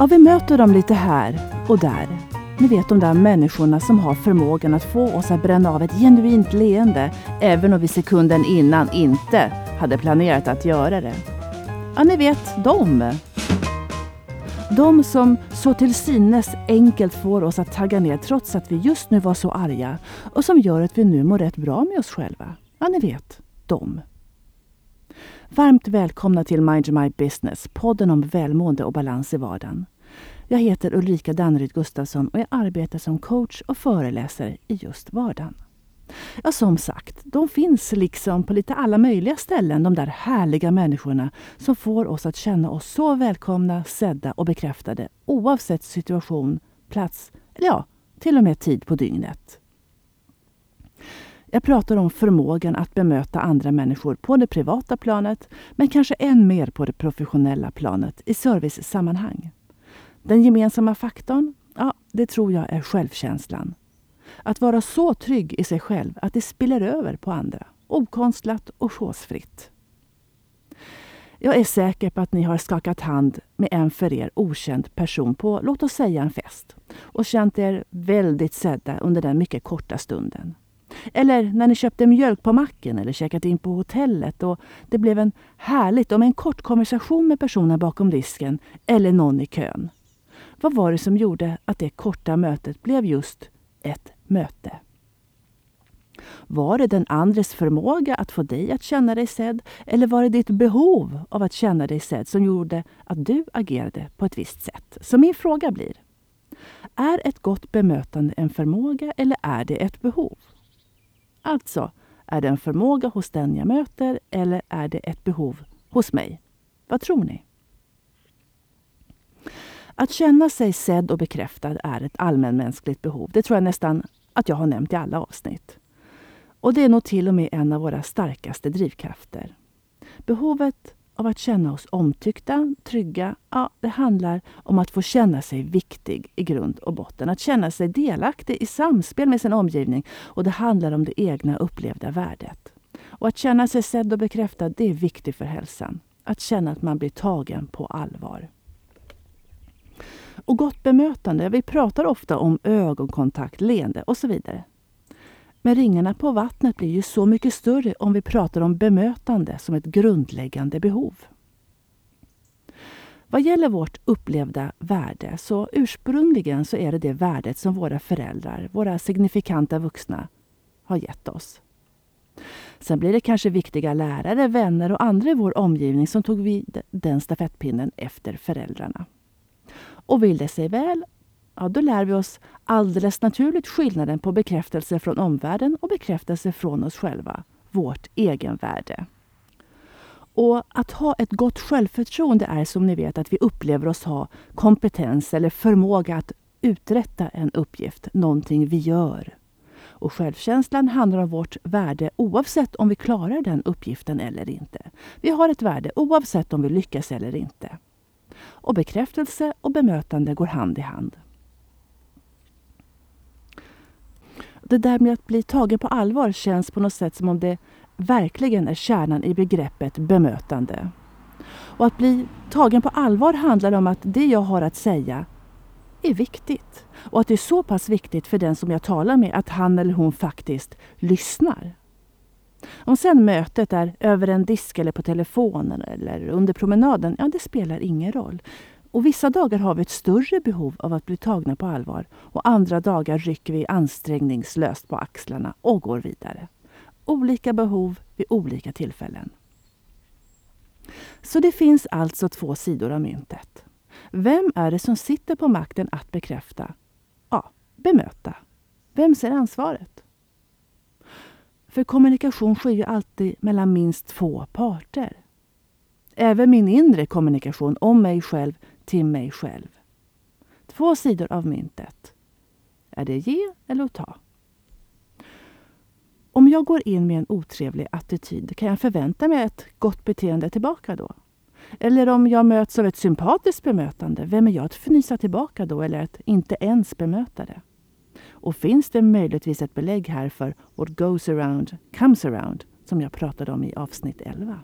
Ja, vi möter dem lite här och där. Ni vet de där människorna som har förmågan att få oss att bränna av ett genuint leende även om vi sekunden innan inte hade planerat att göra det. Ja, ni vet dem. De som så till synes enkelt får oss att tagga ner trots att vi just nu var så arga och som gör att vi nu mår rätt bra med oss själva. Ja, ni vet, dem. Varmt välkomna till Mind My Business, podden om välmående och balans i vardagen. Jag heter Ulrika Danneryd Gustafsson och jag arbetar som coach och föreläsare i just vardagen. Ja, som sagt, de finns liksom på lite alla möjliga ställen, de där härliga människorna som får oss att känna oss så välkomna, sedda och bekräftade oavsett situation, plats eller ja, till och med tid på dygnet. Jag pratar om förmågan att bemöta andra människor på det privata planet, men kanske än mer på det professionella planet i servicesammanhang. Den gemensamma faktorn? Ja, det tror jag är självkänslan. Att vara så trygg i sig själv att det spiller över på andra. Okonstlat och chosefritt. Jag är säker på att ni har skakat hand med en för er okänd person på, låt oss säga en fest och känt er väldigt sedda under den mycket korta stunden. Eller när ni köpte mjölk på macken eller checkat in på hotellet och det blev en härligt om en kort konversation med personen bakom disken eller någon i kön. Vad var det som gjorde att det korta mötet blev just ett möte? Var det den andres förmåga att få dig att känna dig sedd eller var det ditt behov av att känna dig sedd som gjorde att du agerade på ett visst sätt? Så min fråga blir, är ett gott bemötande en förmåga eller är det ett behov? Alltså, är det en förmåga hos den jag möter eller är det ett behov hos mig? Vad tror ni? Att känna sig sedd och bekräftad är ett allmänmänskligt behov. Det tror jag nästan att jag har nämnt i alla avsnitt. Och det är nog till och med en av våra starkaste drivkrafter. Behovet av att känna oss omtyckta, trygga, ja, det handlar om att få känna sig viktig i grund och botten. Att känna sig delaktig i samspel med sin omgivning och det handlar om det egna upplevda värdet. Och att känna sig sedd och bekräftad, det är viktigt för hälsan. Att känna att man blir tagen på allvar. Och gott bemötande, vi pratar ofta om ögonkontakt, leende och så vidare. Men ringarna på vattnet blir ju så mycket större om vi pratar om bemötande som ett grundläggande behov. Vad gäller vårt upplevda värde så ursprungligen så är det det värdet som våra föräldrar, våra signifikanta vuxna, har gett oss. Sen blir det kanske viktiga lärare, vänner och andra i vår omgivning som tog vid den stafettpinnen efter föräldrarna. Och vill det sig väl ja, då lär vi oss alldeles naturligt skillnaden på bekräftelse från omvärlden och bekräftelse från oss själva, vårt egenvärde. Och att ha ett gott självförtroende är som ni vet att vi upplever oss ha kompetens eller förmåga att uträtta en uppgift, någonting vi gör. Och självkänslan handlar om vårt värde oavsett om vi klarar den uppgiften eller inte. Vi har ett värde oavsett om vi lyckas eller inte. Och bekräftelse och bemötande går hand i hand. Det där med att bli tagen på allvar känns på något sätt som om det verkligen är kärnan i begreppet bemötande. Och att bli tagen på allvar handlar om att det jag har att säga är viktigt. Och att det är så pass viktigt för den som jag talar med att han eller hon faktiskt lyssnar. Om sen mötet är över en disk eller på telefonen eller under promenaden, ja det spelar ingen roll. Och vissa dagar har vi ett större behov av att bli tagna på allvar och andra dagar rycker vi ansträngningslöst på axlarna och går vidare. Olika behov vid olika tillfällen. Så det finns alltså två sidor av myntet. Vem är det som sitter på makten att bekräfta? Ja, bemöta. Vem ser ansvaret? För kommunikation sker ju alltid mellan minst två parter. Även min inre kommunikation om mig själv till mig själv. Två sidor av myntet. Är det ge eller att ta? Om jag går in med en otrevlig attityd, kan jag förvänta mig ett gott beteende tillbaka då? Eller om jag möts av ett sympatiskt bemötande, vem är jag att fnysa tillbaka då eller att inte ens bemöta det? Och finns det möjligtvis ett belägg här för what goes around comes around, som jag pratade om i avsnitt 11?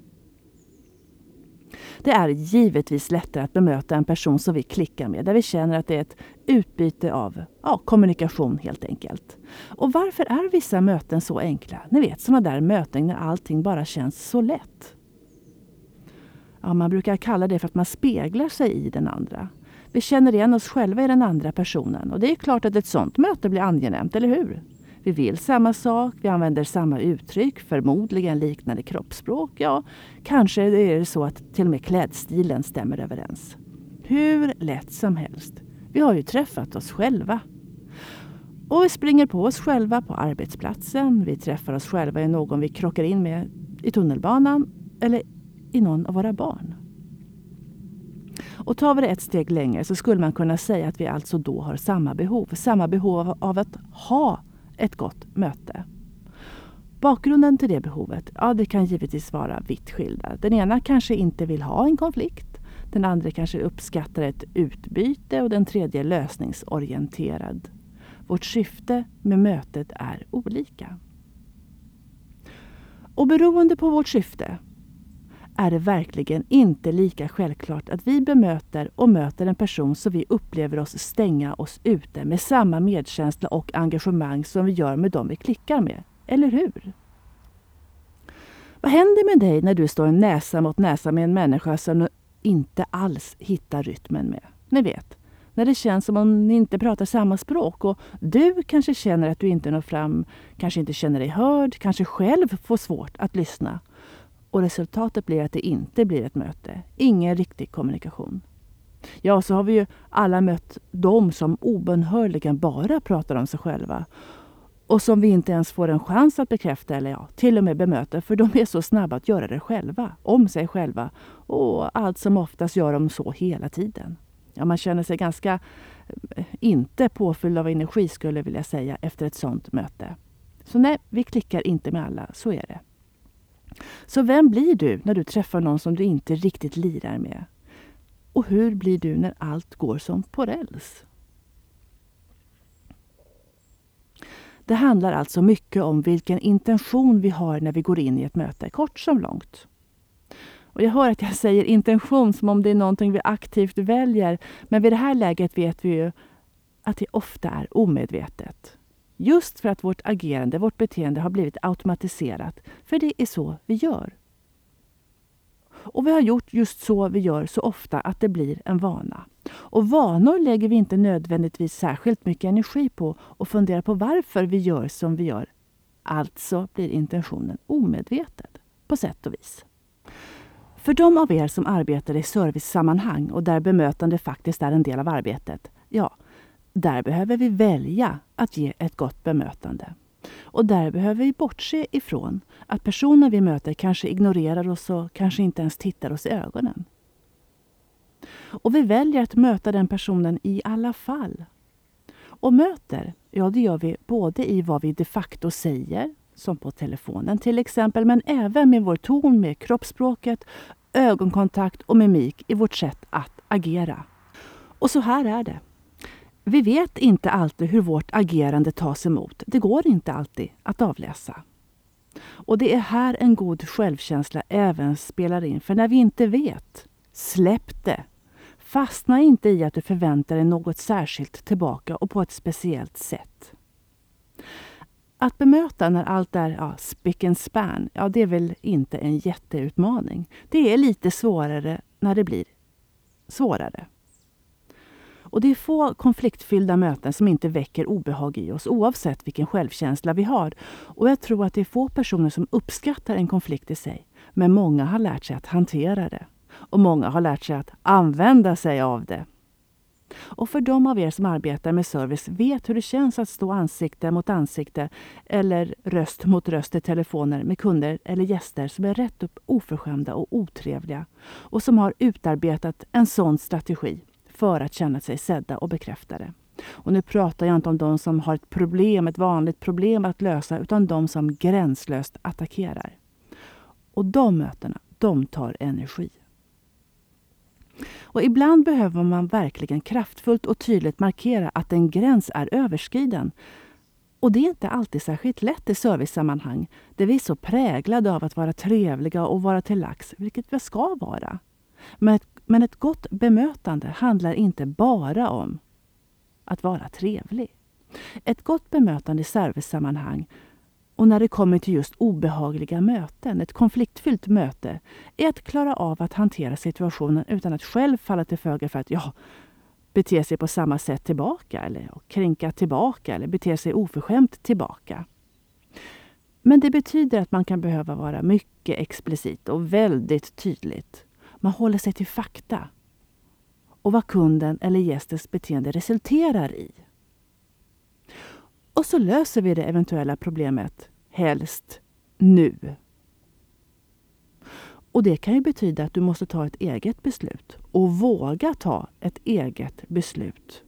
Det är givetvis lättare att bemöta en person som vi klickar med, där vi känner att det är ett utbyte av ja, kommunikation helt enkelt. Och varför är vissa möten så enkla? Ni vet sådana där möten när allting bara känns så lätt. Ja, man brukar kalla det för att man speglar sig i den andra. Vi känner igen oss själva i den andra personen och det är klart att ett sådant möte blir angenämt, eller hur? Vi vill samma sak, vi använder samma uttryck, förmodligen liknande kroppsspråk. Ja, kanske är det så att till och med klädstilen stämmer överens. Hur lätt som helst. Vi har ju träffat oss själva. Och vi springer på oss själva på arbetsplatsen. Vi träffar oss själva i någon vi krockar in med i tunnelbanan eller i någon av våra barn. Och tar vi det ett steg längre så skulle man kunna säga att vi alltså då har samma behov. Samma behov av att ha ett gott möte. Bakgrunden till det behovet, ja det kan givetvis vara vitt skilda. Den ena kanske inte vill ha en konflikt. Den andra kanske uppskattar ett utbyte och den tredje är lösningsorienterad. Vårt syfte med mötet är olika. Och beroende på vårt syfte är det verkligen inte lika självklart att vi bemöter och möter en person som vi upplever oss stänga oss ute med samma medkänsla och engagemang som vi gör med dem vi klickar med. Eller hur? Vad händer med dig när du står näsa mot näsa med en människa som du inte alls hittar rytmen med? Ni vet, när det känns som om ni inte pratar samma språk och du kanske känner att du inte når fram, kanske inte känner dig hörd, kanske själv får svårt att lyssna och resultatet blir att det inte blir ett möte. Ingen riktig kommunikation. Ja, så har vi ju alla mött de som obönhörligen bara pratar om sig själva och som vi inte ens får en chans att bekräfta eller ja, till och med bemöta för de är så snabba att göra det själva, om sig själva och allt som oftast gör de så hela tiden. Ja, man känner sig ganska eh, inte påfylld av energi skulle jag vilja säga efter ett sådant möte. Så nej, vi klickar inte med alla, så är det. Så vem blir du när du träffar någon som du inte riktigt lirar med? Och hur blir du när allt går som på räls? Det handlar alltså mycket om vilken intention vi har när vi går in i ett möte, kort som långt. Och jag hör att jag säger intention som om det är någonting vi aktivt väljer, men vid det här läget vet vi ju att det ofta är omedvetet. Just för att vårt agerande, vårt beteende har blivit automatiserat. För det är så vi gör. Och vi har gjort just så vi gör så ofta att det blir en vana. Och vanor lägger vi inte nödvändigtvis särskilt mycket energi på och funderar på varför vi gör som vi gör. Alltså blir intentionen omedveten, på sätt och vis. För de av er som arbetar i servicesammanhang och där bemötande faktiskt är en del av arbetet, ja, där behöver vi välja att ge ett gott bemötande. Och där behöver vi bortse ifrån att personen vi möter kanske ignorerar oss och kanske inte ens tittar oss i ögonen. Och vi väljer att möta den personen i alla fall. Och möter, ja det gör vi både i vad vi de facto säger, som på telefonen till exempel, men även med vår ton, med kroppsspråket, ögonkontakt och mimik i vårt sätt att agera. Och så här är det. Vi vet inte alltid hur vårt agerande tas emot. Det går inte alltid att avläsa. Och det är här en god självkänsla även spelar in. För när vi inte vet, släpp det. Fastna inte i att du förväntar dig något särskilt tillbaka och på ett speciellt sätt. Att bemöta när allt är ja, spick and span, ja det är väl inte en jätteutmaning. Det är lite svårare när det blir svårare. Och det är få konfliktfyllda möten som inte väcker obehag i oss oavsett vilken självkänsla vi har. Och jag tror att det är få personer som uppskattar en konflikt i sig. Men många har lärt sig att hantera det. Och många har lärt sig att använda sig av det. Och för de av er som arbetar med service vet hur det känns att stå ansikte mot ansikte eller röst mot röst i telefoner med kunder eller gäster som är rätt upp oförskämda och otrevliga och som har utarbetat en sån strategi för att känna sig sedda och bekräftade. Och nu pratar jag inte om de som har ett problem, ett vanligt problem att lösa, utan de som gränslöst attackerar. Och de mötena, de tar energi. Och ibland behöver man verkligen kraftfullt och tydligt markera att en gräns är överskriden. Och det är inte alltid särskilt lätt i servicesammanhang, där vi är så präglade av att vara trevliga och vara till lax, vilket vi ska vara. Men ett, men ett gott bemötande handlar inte bara om att vara trevlig. Ett gott bemötande i servicesammanhang och när det kommer till just obehagliga möten, ett konfliktfyllt möte, är att klara av att hantera situationen utan att själv falla till föga för att ja, bete sig på samma sätt tillbaka eller kränka tillbaka eller bete sig oförskämt tillbaka. Men det betyder att man kan behöva vara mycket explicit och väldigt tydligt. Man håller sig till fakta och vad kunden eller gästens beteende resulterar i. Och så löser vi det eventuella problemet, helst nu. Och det kan ju betyda att du måste ta ett eget beslut och våga ta ett eget beslut.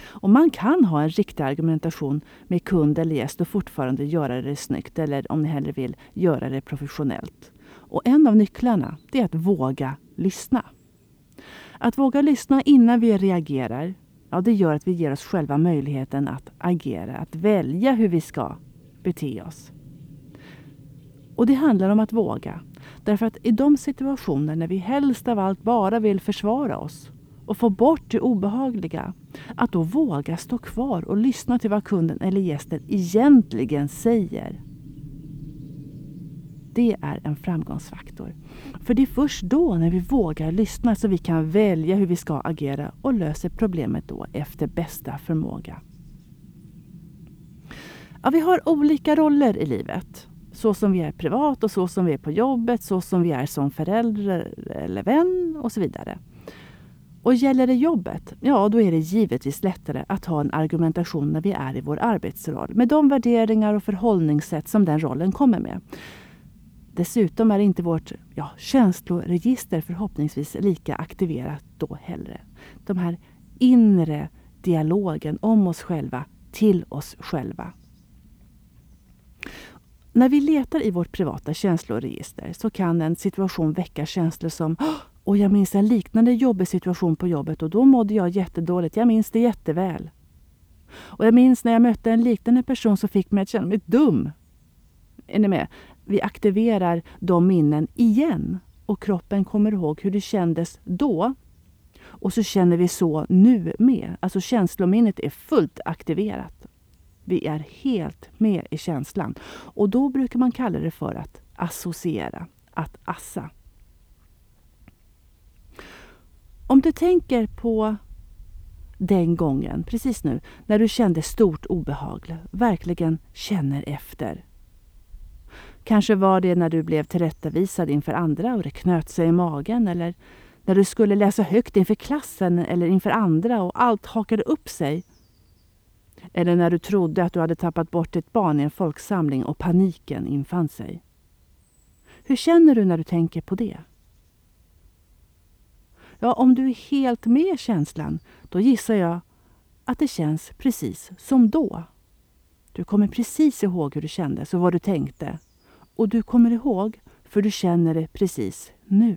Och man kan ha en riktig argumentation med kund eller gäst och fortfarande göra det snyggt eller om ni hellre vill, göra det professionellt. Och en av nycklarna är att våga lyssna. Att våga lyssna innan vi reagerar, ja, det gör att vi ger oss själva möjligheten att agera, att välja hur vi ska bete oss. Och det handlar om att våga. Därför att i de situationer när vi helst av allt bara vill försvara oss och få bort det obehagliga, att då våga stå kvar och lyssna till vad kunden eller gästen egentligen säger. Det är en framgångsfaktor. För det är först då, när vi vågar lyssna, så vi kan välja hur vi ska agera och löser problemet då efter bästa förmåga. Ja, vi har olika roller i livet. Så som vi är privat och så som vi är på jobbet, så som vi är som förälder eller vän och så vidare. Och gäller det jobbet, ja då är det givetvis lättare att ha en argumentation när vi är i vår arbetsroll med de värderingar och förhållningssätt som den rollen kommer med. Dessutom är inte vårt ja, känsloregister förhoppningsvis lika aktiverat då heller. De här inre dialogen om oss själva, till oss själva. När vi letar i vårt privata känsloregister så kan en situation väcka känslor som och jag minns en liknande jobbig situation på jobbet och då mådde jag jättedåligt. Jag minns det jätteväl. Och jag minns när jag mötte en liknande person som fick mig att känna mig dum. Är ni med? Vi aktiverar de minnen igen och kroppen kommer ihåg hur det kändes då. Och så känner vi så nu med. Alltså känslominnet är fullt aktiverat. Vi är helt med i känslan. Och då brukar man kalla det för att associera, att assa. Om du tänker på den gången, precis nu, när du kände stort obehag, verkligen känner efter. Kanske var det när du blev tillrättavisad inför andra och det knöt sig i magen eller när du skulle läsa högt inför klassen eller inför andra och allt hakade upp sig. Eller när du trodde att du hade tappat bort ett barn i en folksamling och paniken infann sig. Hur känner du när du tänker på det? Ja, om du är helt med känslan, då gissar jag att det känns precis som då. Du kommer precis ihåg hur du kändes och vad du tänkte. Och du kommer ihåg, för du känner det precis nu.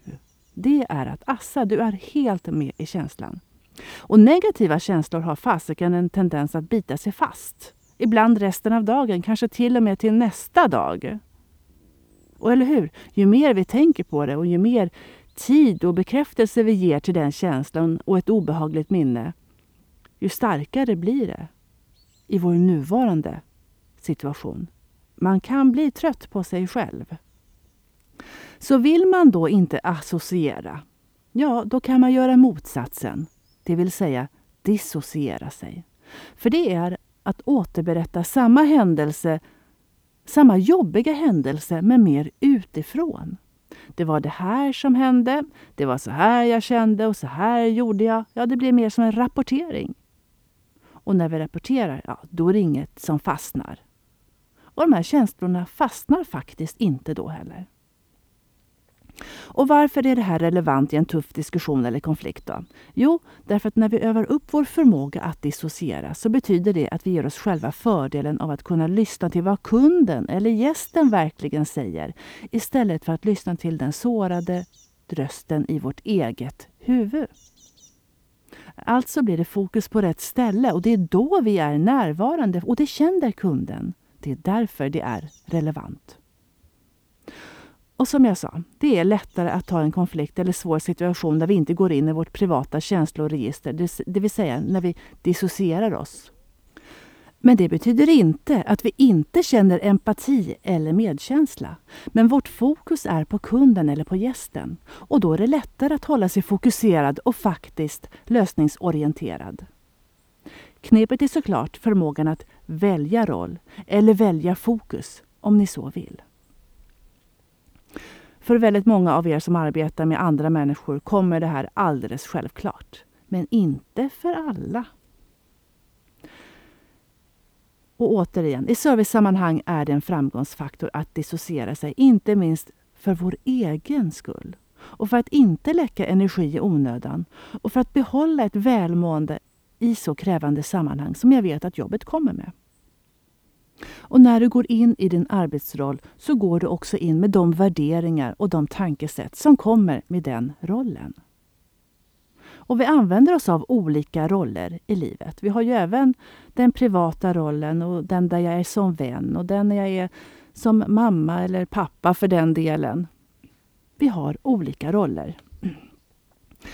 Det är att assa, du är helt med i känslan. Och negativa känslor har fasiken en tendens att bita sig fast. Ibland resten av dagen, kanske till och med till nästa dag. Och eller hur? Ju mer vi tänker på det och ju mer tid och bekräftelse vi ger till den känslan och ett obehagligt minne, ju starkare blir det i vår nuvarande situation. Man kan bli trött på sig själv. Så vill man då inte associera, ja, då kan man göra motsatsen, det vill säga dissociera sig. För det är att återberätta samma händelse, samma jobbiga händelse, men mer utifrån. Det var det här som hände, det var så här jag kände och så här gjorde jag. Ja, det blir mer som en rapportering. Och när vi rapporterar, ja, då är det inget som fastnar. Och de här känslorna fastnar faktiskt inte då heller. Och varför är det här relevant i en tuff diskussion eller konflikt? Då? Jo, därför att när vi övar upp vår förmåga att dissociera så betyder det att vi ger oss själva fördelen av att kunna lyssna till vad kunden eller gästen verkligen säger istället för att lyssna till den sårade rösten i vårt eget huvud. Alltså blir det fokus på rätt ställe och det är då vi är närvarande och det känner kunden. Det är därför det är relevant. Och som jag sa, det är lättare att ta en konflikt eller svår situation där vi inte går in i vårt privata känsloregister, det vill säga när vi dissocierar oss. Men det betyder inte att vi inte känner empati eller medkänsla. Men vårt fokus är på kunden eller på gästen. Och då är det lättare att hålla sig fokuserad och faktiskt lösningsorienterad. Knepet är såklart förmågan att välja roll eller välja fokus, om ni så vill. För väldigt många av er som arbetar med andra människor kommer det här alldeles självklart. Men inte för alla. Och återigen, i servicesammanhang är det en framgångsfaktor att dissociera sig, inte minst för vår egen skull. Och för att inte läcka energi i onödan. Och för att behålla ett välmående i så krävande sammanhang som jag vet att jobbet kommer med. Och när du går in i din arbetsroll så går du också in med de värderingar och de tankesätt som kommer med den rollen. Och vi använder oss av olika roller i livet. Vi har ju även den privata rollen och den där jag är som vän och den jag är som mamma eller pappa för den delen. Vi har olika roller.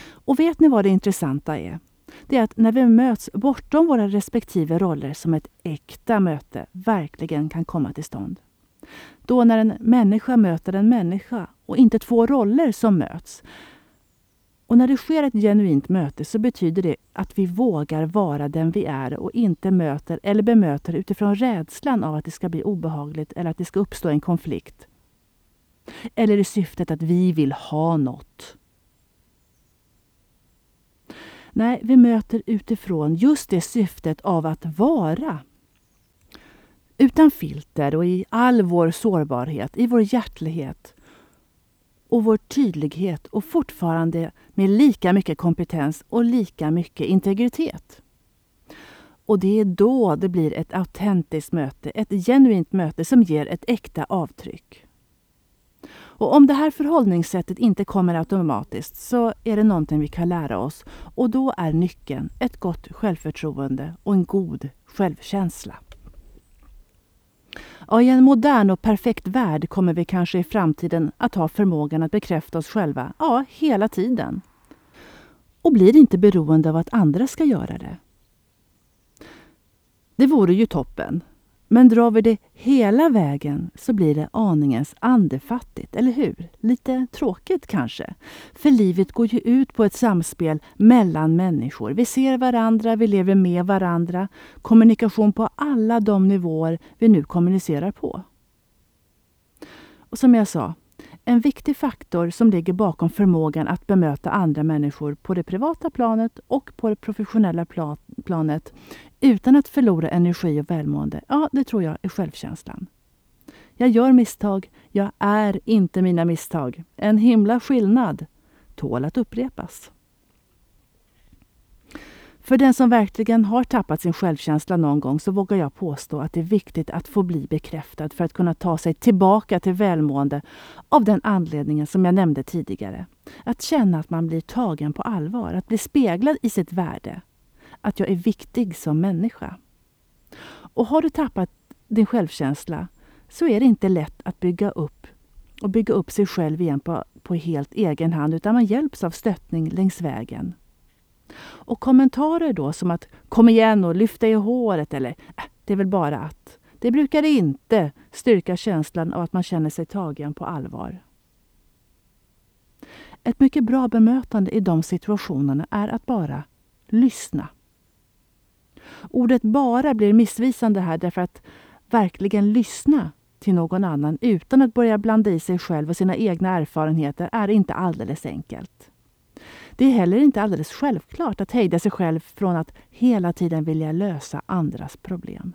Och vet ni vad det intressanta är? Det är att när vi möts bortom våra respektive roller som ett äkta möte verkligen kan komma till stånd. Då när en människa möter en människa och inte två roller som möts och när det sker ett genuint möte så betyder det att vi vågar vara den vi är och inte möter eller bemöter utifrån rädslan av att det ska bli obehagligt eller att det ska uppstå en konflikt. Eller i syftet att vi vill ha något. Nej, vi möter utifrån just det syftet av att vara. Utan filter och i all vår sårbarhet, i vår hjärtlighet och vår tydlighet och fortfarande med lika mycket kompetens och lika mycket integritet. Och det är då det blir ett autentiskt möte, ett genuint möte som ger ett äkta avtryck. Och om det här förhållningssättet inte kommer automatiskt så är det någonting vi kan lära oss och då är nyckeln ett gott självförtroende och en god självkänsla. Ja, I en modern och perfekt värld kommer vi kanske i framtiden att ha förmågan att bekräfta oss själva, ja, hela tiden. Och blir inte beroende av att andra ska göra det. Det vore ju toppen. Men drar vi det hela vägen så blir det aningens andefattigt, eller hur? Lite tråkigt kanske. För livet går ju ut på ett samspel mellan människor. Vi ser varandra, vi lever med varandra. Kommunikation på alla de nivåer vi nu kommunicerar på. Och som jag sa, en viktig faktor som ligger bakom förmågan att bemöta andra människor på det privata planet och på det professionella planet utan att förlora energi och välmående, ja, det tror jag är självkänslan. Jag gör misstag. Jag är inte mina misstag. En himla skillnad. Tål att upprepas. För den som verkligen har tappat sin självkänsla någon gång så vågar jag påstå att det är viktigt att få bli bekräftad för att kunna ta sig tillbaka till välmående av den anledningen som jag nämnde tidigare. Att känna att man blir tagen på allvar, att bli speglad i sitt värde. Att jag är viktig som människa. Och har du tappat din självkänsla så är det inte lätt att bygga upp och bygga upp sig själv igen på, på helt egen hand utan man hjälps av stöttning längs vägen. Och kommentarer då som att kom igen och lyft dig i håret eller äh, det är väl bara att. Det brukar inte styrka känslan av att man känner sig tagen på allvar. Ett mycket bra bemötande i de situationerna är att bara lyssna. Ordet bara blir missvisande här därför att verkligen lyssna till någon annan utan att börja blanda i sig själv och sina egna erfarenheter är inte alldeles enkelt. Det är heller inte alldeles självklart att hejda sig själv från att hela tiden vilja lösa andras problem.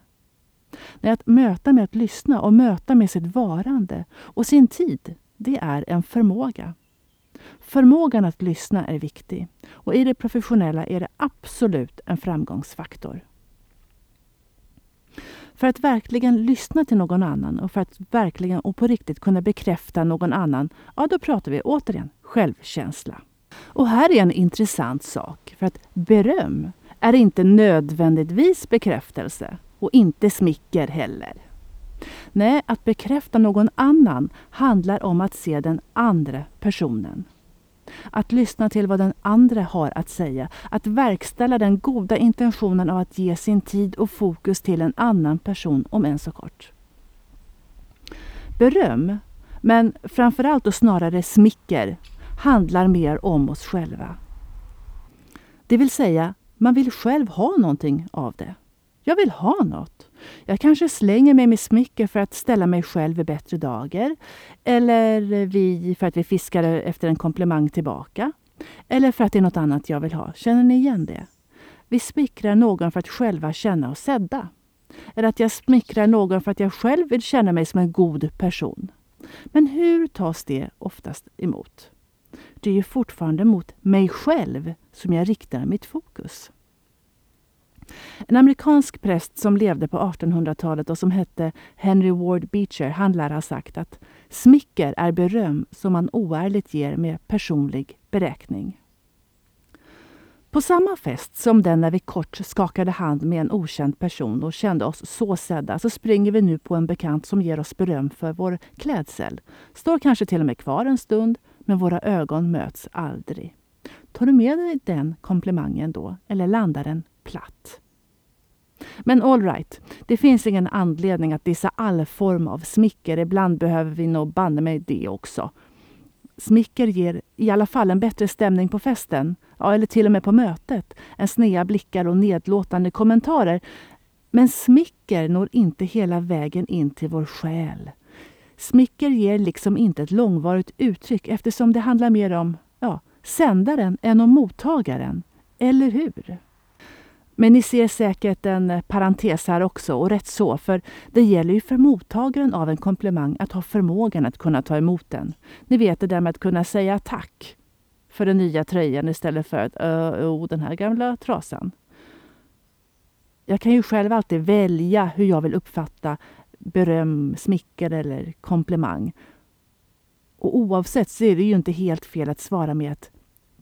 Nej, att möta med att lyssna och möta med sitt varande och sin tid, det är en förmåga. Förmågan att lyssna är viktig och i det professionella är det absolut en framgångsfaktor. För att verkligen lyssna till någon annan och för att verkligen och på riktigt kunna bekräfta någon annan, ja då pratar vi återigen självkänsla. Och här är en intressant sak, för att beröm är inte nödvändigtvis bekräftelse och inte smicker heller. Nej, att bekräfta någon annan handlar om att se den andra personen. Att lyssna till vad den andra har att säga. Att verkställa den goda intentionen av att ge sin tid och fokus till en annan person, om än så kort. Beröm, men framförallt och snarare smicker, handlar mer om oss själva. Det vill säga, man vill själv ha någonting av det. Jag vill ha något. Jag kanske slänger mig med smicker för att ställa mig själv i bättre dagar. Eller vi, för att vi fiskar efter en komplimang tillbaka. Eller för att det är något annat jag vill ha. Känner ni igen det? Vi smickrar någon för att själva känna oss sedda. Eller att jag smickrar någon för att jag själv vill känna mig som en god person. Men hur tas det oftast emot? Det är ju fortfarande mot mig själv som jag riktar mitt fokus. En amerikansk präst som levde på 1800-talet och som hette Henry Ward Beecher, han lär ha sagt att smicker är beröm som man oärligt ger med personlig beräkning. På samma fest som den när vi kort skakade hand med en okänd person och kände oss så sedda så springer vi nu på en bekant som ger oss beröm för vår klädsel. Står kanske till och med kvar en stund, men våra ögon möts aldrig. Tar du med dig den komplimangen då, eller landar den platt? Men all right, det finns ingen anledning att dissa all form av smicker. Ibland behöver vi nog banne mig det också. Smicker ger i alla fall en bättre stämning på festen, ja, eller till och med på mötet, än snea blickar och nedlåtande kommentarer. Men smicker når inte hela vägen in till vår själ. Smicker ger liksom inte ett långvarigt uttryck eftersom det handlar mer om ja, sändaren än om mottagaren. Eller hur? Men ni ser säkert en eh, parentes här också, och rätt så, för det gäller ju för mottagaren av en komplimang att ha förmågan att kunna ta emot den. Ni vet det där med att kunna säga tack för den nya tröjan istället för att oh, den här gamla trasan. Jag kan ju själv alltid välja hur jag vill uppfatta beröm, smicker eller komplimang. Och oavsett så är det ju inte helt fel att svara med ett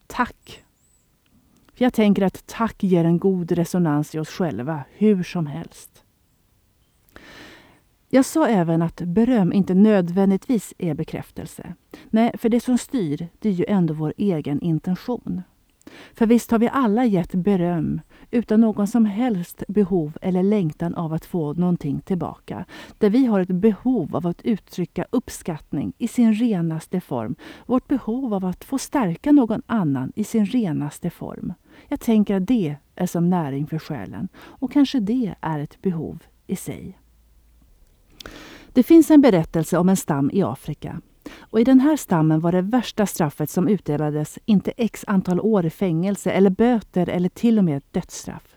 tack för jag tänker att tack ger en god resonans i oss själva, hur som helst. Jag sa även att beröm inte nödvändigtvis är bekräftelse. Nej, för det som styr, det är ju ändå vår egen intention. För visst har vi alla gett beröm utan någon som helst behov eller längtan av att få någonting tillbaka. Där vi har ett behov av att uttrycka uppskattning i sin renaste form. Vårt behov av att få stärka någon annan i sin renaste form. Jag tänker att det är som näring för själen och kanske det är ett behov i sig. Det finns en berättelse om en stam i Afrika och I den här stammen var det värsta straffet som utdelades inte x antal år i fängelse eller böter eller till och med dödsstraff.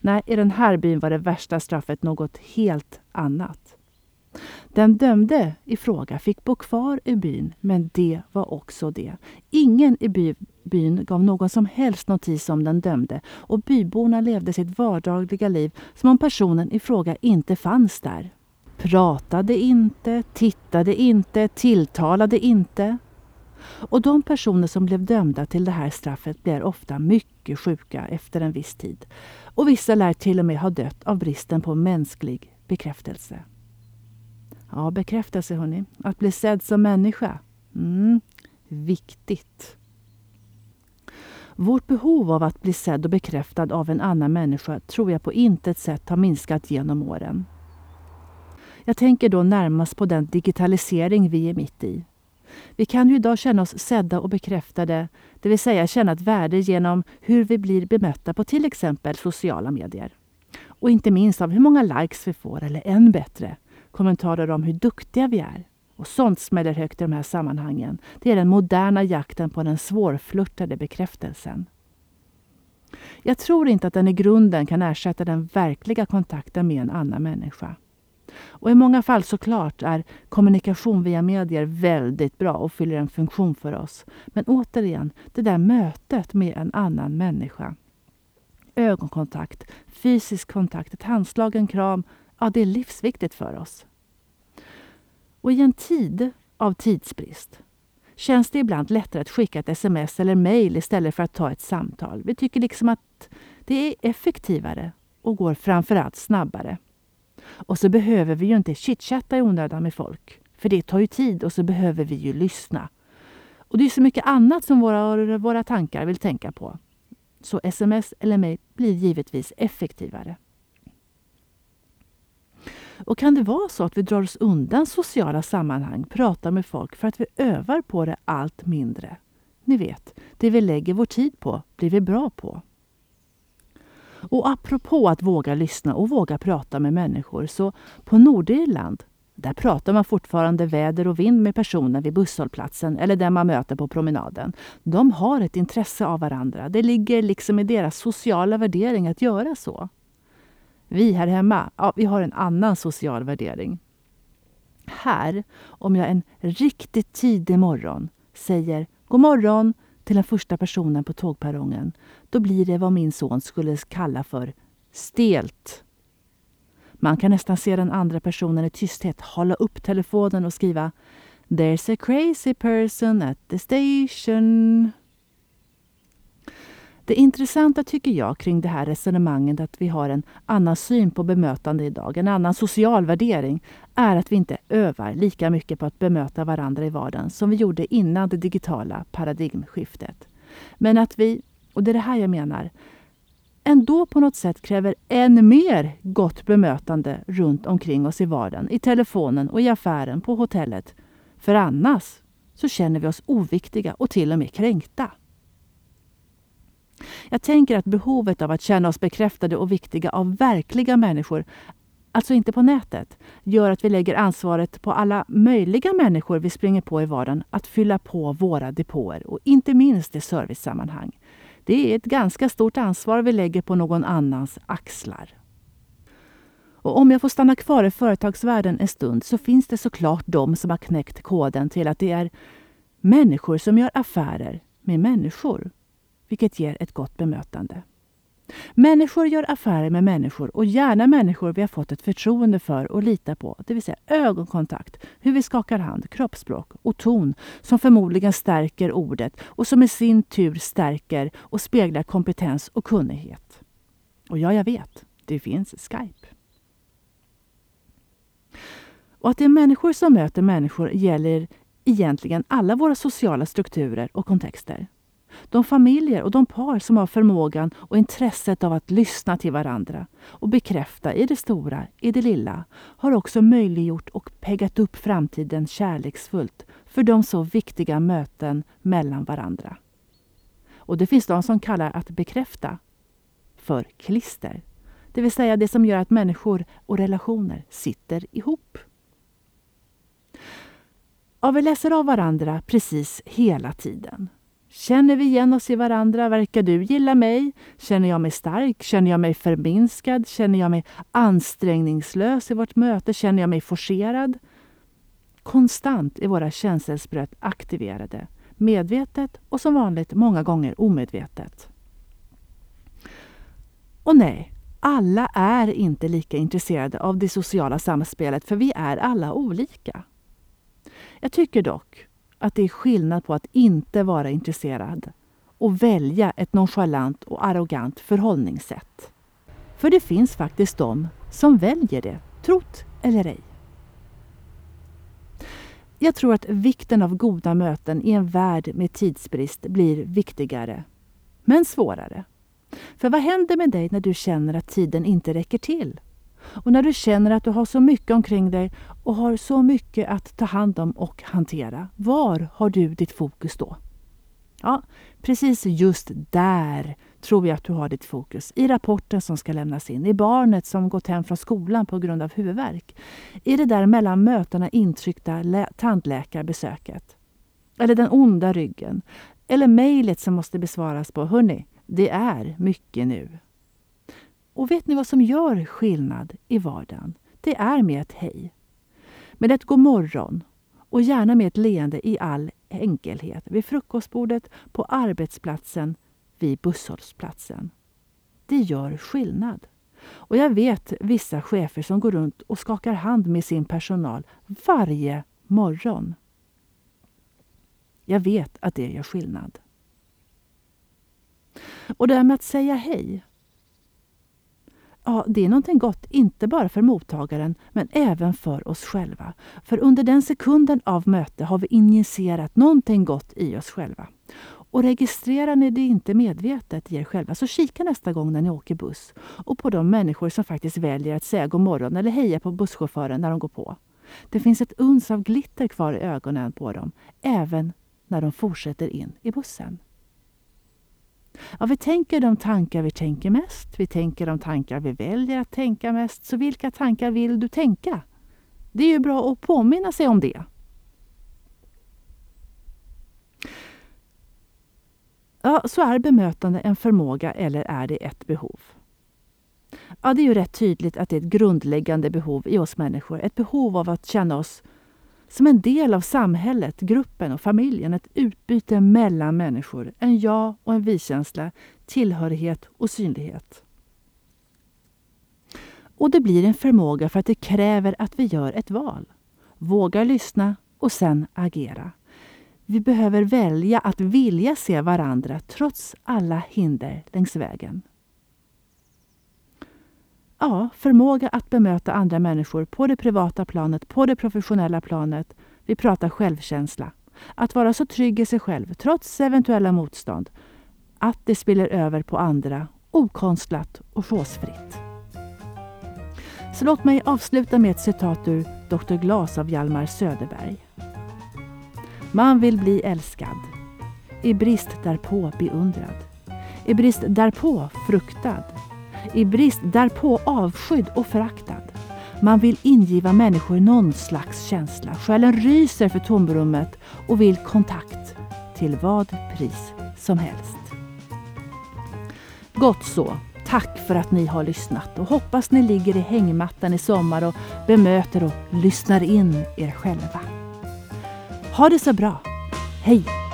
Nej, i den här byn var det värsta straffet något helt annat. Den dömde i fråga fick bo kvar i byn, men det var också det. Ingen i byn byn gav någon som helst notis om den dömde och byborna levde sitt vardagliga liv som om personen i fråga inte fanns där. Pratade inte, tittade inte, tilltalade inte. Och de personer som blev dömda till det här straffet blir ofta mycket sjuka efter en viss tid. Och vissa lär till och med ha dött av bristen på mänsklig bekräftelse. Ja, bekräftelse hörni. Att bli sedd som människa. Mm, viktigt. Vårt behov av att bli sedd och bekräftad av en annan människa tror jag på intet sätt har minskat genom åren. Jag tänker då närmast på den digitalisering vi är mitt i. Vi kan ju idag känna oss sedda och bekräftade, det vill säga känna ett värde genom hur vi blir bemötta på till exempel sociala medier. Och inte minst av hur många likes vi får, eller än bättre, kommentarer om hur duktiga vi är. Och sånt smäller högt i de här sammanhangen. Det är den moderna jakten på den svårflörtade bekräftelsen. Jag tror inte att den i grunden kan ersätta den verkliga kontakten med en annan människa. Och i många fall såklart är kommunikation via medier väldigt bra och fyller en funktion för oss. Men återigen, det där mötet med en annan människa. Ögonkontakt, fysisk kontakt, ett handslag, en kram. Ja, det är livsviktigt för oss. Och i en tid av tidsbrist känns det ibland lättare att skicka ett sms eller mejl istället för att ta ett samtal. Vi tycker liksom att det är effektivare och går framförallt snabbare. Och så behöver vi ju inte chitchatta i onödan med folk. För det tar ju tid och så behöver vi ju lyssna. Och det är så mycket annat som våra, våra tankar vill tänka på. Så sms eller mejl blir givetvis effektivare. Och kan det vara så att vi drar oss undan sociala sammanhang, pratar med folk för att vi övar på det allt mindre? Ni vet, det vi lägger vår tid på blir vi bra på. Och apropå att våga lyssna och våga prata med människor, så på Nordirland där pratar man fortfarande väder och vind med personen vid busshållplatsen eller den man möter på promenaden. De har ett intresse av varandra. Det ligger liksom i deras sociala värdering att göra så. Vi här hemma, ja, vi har en annan social värdering. Här, om jag en riktigt tidig morgon säger God morgon till den första personen på tågperrongen, då blir det vad min son skulle kalla för stelt. Man kan nästan se den andra personen i tysthet hålla upp telefonen och skriva There's a crazy person at the station. Det intressanta tycker jag kring det här resonemanget att vi har en annan syn på bemötande idag, en annan social värdering, är att vi inte övar lika mycket på att bemöta varandra i vardagen som vi gjorde innan det digitala paradigmskiftet. Men att vi, och det är det här jag menar, ändå på något sätt kräver än mer gott bemötande runt omkring oss i vardagen, i telefonen och i affären, på hotellet. För annars så känner vi oss oviktiga och till och med kränkta. Jag tänker att behovet av att känna oss bekräftade och viktiga av verkliga människor, alltså inte på nätet, gör att vi lägger ansvaret på alla möjliga människor vi springer på i vardagen att fylla på våra depåer och inte minst i servicesammanhang. Det är ett ganska stort ansvar vi lägger på någon annans axlar. Och om jag får stanna kvar i företagsvärlden en stund så finns det såklart de som har knäckt koden till att det är människor som gör affärer med människor vilket ger ett gott bemötande. Människor gör affärer med människor och gärna människor vi har fått ett förtroende för och litar på, det vill säga ögonkontakt, hur vi skakar hand, kroppsspråk och ton som förmodligen stärker ordet och som i sin tur stärker och speglar kompetens och kunnighet. Och ja, jag vet, det finns Skype. Och att det är människor som möter människor gäller egentligen alla våra sociala strukturer och kontexter. De familjer och de par som har förmågan och intresset av att lyssna till varandra och bekräfta i det stora, i det lilla, har också möjliggjort och peggat upp framtiden kärleksfullt för de så viktiga möten mellan varandra. Och det finns de som kallar att bekräfta för klister. Det vill säga det som gör att människor och relationer sitter ihop. Ja, vi läser av varandra precis hela tiden. Känner vi igen oss i varandra? Verkar du gilla mig? Känner jag mig stark? Känner jag mig förminskad? Känner jag mig ansträngningslös i vårt möte? Känner jag mig forcerad? Konstant är våra känselspröt aktiverade. Medvetet och som vanligt många gånger omedvetet. Och nej, alla är inte lika intresserade av det sociala samspelet för vi är alla olika. Jag tycker dock att det är skillnad på att inte vara intresserad och välja ett nonchalant och arrogant förhållningssätt. För det finns faktiskt de som väljer det, trott eller ej. Jag tror att vikten av goda möten i en värld med tidsbrist blir viktigare, men svårare. För vad händer med dig när du känner att tiden inte räcker till? Och när du känner att du har så mycket omkring dig och har så mycket att ta hand om och hantera, var har du ditt fokus då? Ja, precis just där tror jag att du har ditt fokus. I rapporten som ska lämnas in, i barnet som gått hem från skolan på grund av huvudvärk. I det där mellan mötena intryckta tandläkarbesöket. Eller den onda ryggen. Eller mejlet som måste besvaras på Hörni, det är mycket nu. Och vet ni vad som gör skillnad i vardagen? Det är med ett hej. Med ett god morgon och gärna med ett leende i all enkelhet vid frukostbordet, på arbetsplatsen, vid busshållplatsen. Det gör skillnad. Och jag vet vissa chefer som går runt och skakar hand med sin personal varje morgon. Jag vet att det gör skillnad. Och det här med att säga hej ja, det är någonting gott, inte bara för mottagaren, men även för oss själva. För under den sekunden av möte har vi injicerat någonting gott i oss själva. Och registrerar ni det inte medvetet i er själva, så kika nästa gång när ni åker buss och på de människor som faktiskt väljer att säga god morgon eller heja på busschauffören när de går på. Det finns ett uns av glitter kvar i ögonen på dem, även när de fortsätter in i bussen. Ja, vi tänker de tankar vi tänker mest. Vi tänker de tankar vi väljer att tänka mest. Så vilka tankar vill du tänka? Det är ju bra att påminna sig om det. Ja, så är bemötande en förmåga eller är det ett behov? Ja, det är ju rätt tydligt att det är ett grundläggande behov i oss människor. Ett behov av att känna oss som en del av samhället, gruppen och familjen. Ett utbyte mellan människor. En ja och en vi-känsla, tillhörighet och synlighet. Och det blir en förmåga för att det kräver att vi gör ett val. Vågar lyssna och sen agera. Vi behöver välja att vilja se varandra trots alla hinder längs vägen. Ja, förmåga att bemöta andra människor på det privata planet, på det professionella planet. Vi pratar självkänsla. Att vara så trygg i sig själv, trots eventuella motstånd. Att det spiller över på andra, okonstlat och chosefritt. Så låt mig avsluta med ett citat ur Dr. Glas av Hjalmar Söderberg. Man vill bli älskad. I brist därpå beundrad. I brist därpå fruktad i brist därpå avskydd och föraktad. Man vill ingiva människor någon slags känsla. Själen ryser för tomrummet och vill kontakt till vad pris som helst. Gott så. Tack för att ni har lyssnat och hoppas ni ligger i hängmattan i sommar och bemöter och lyssnar in er själva. Ha det så bra. Hej!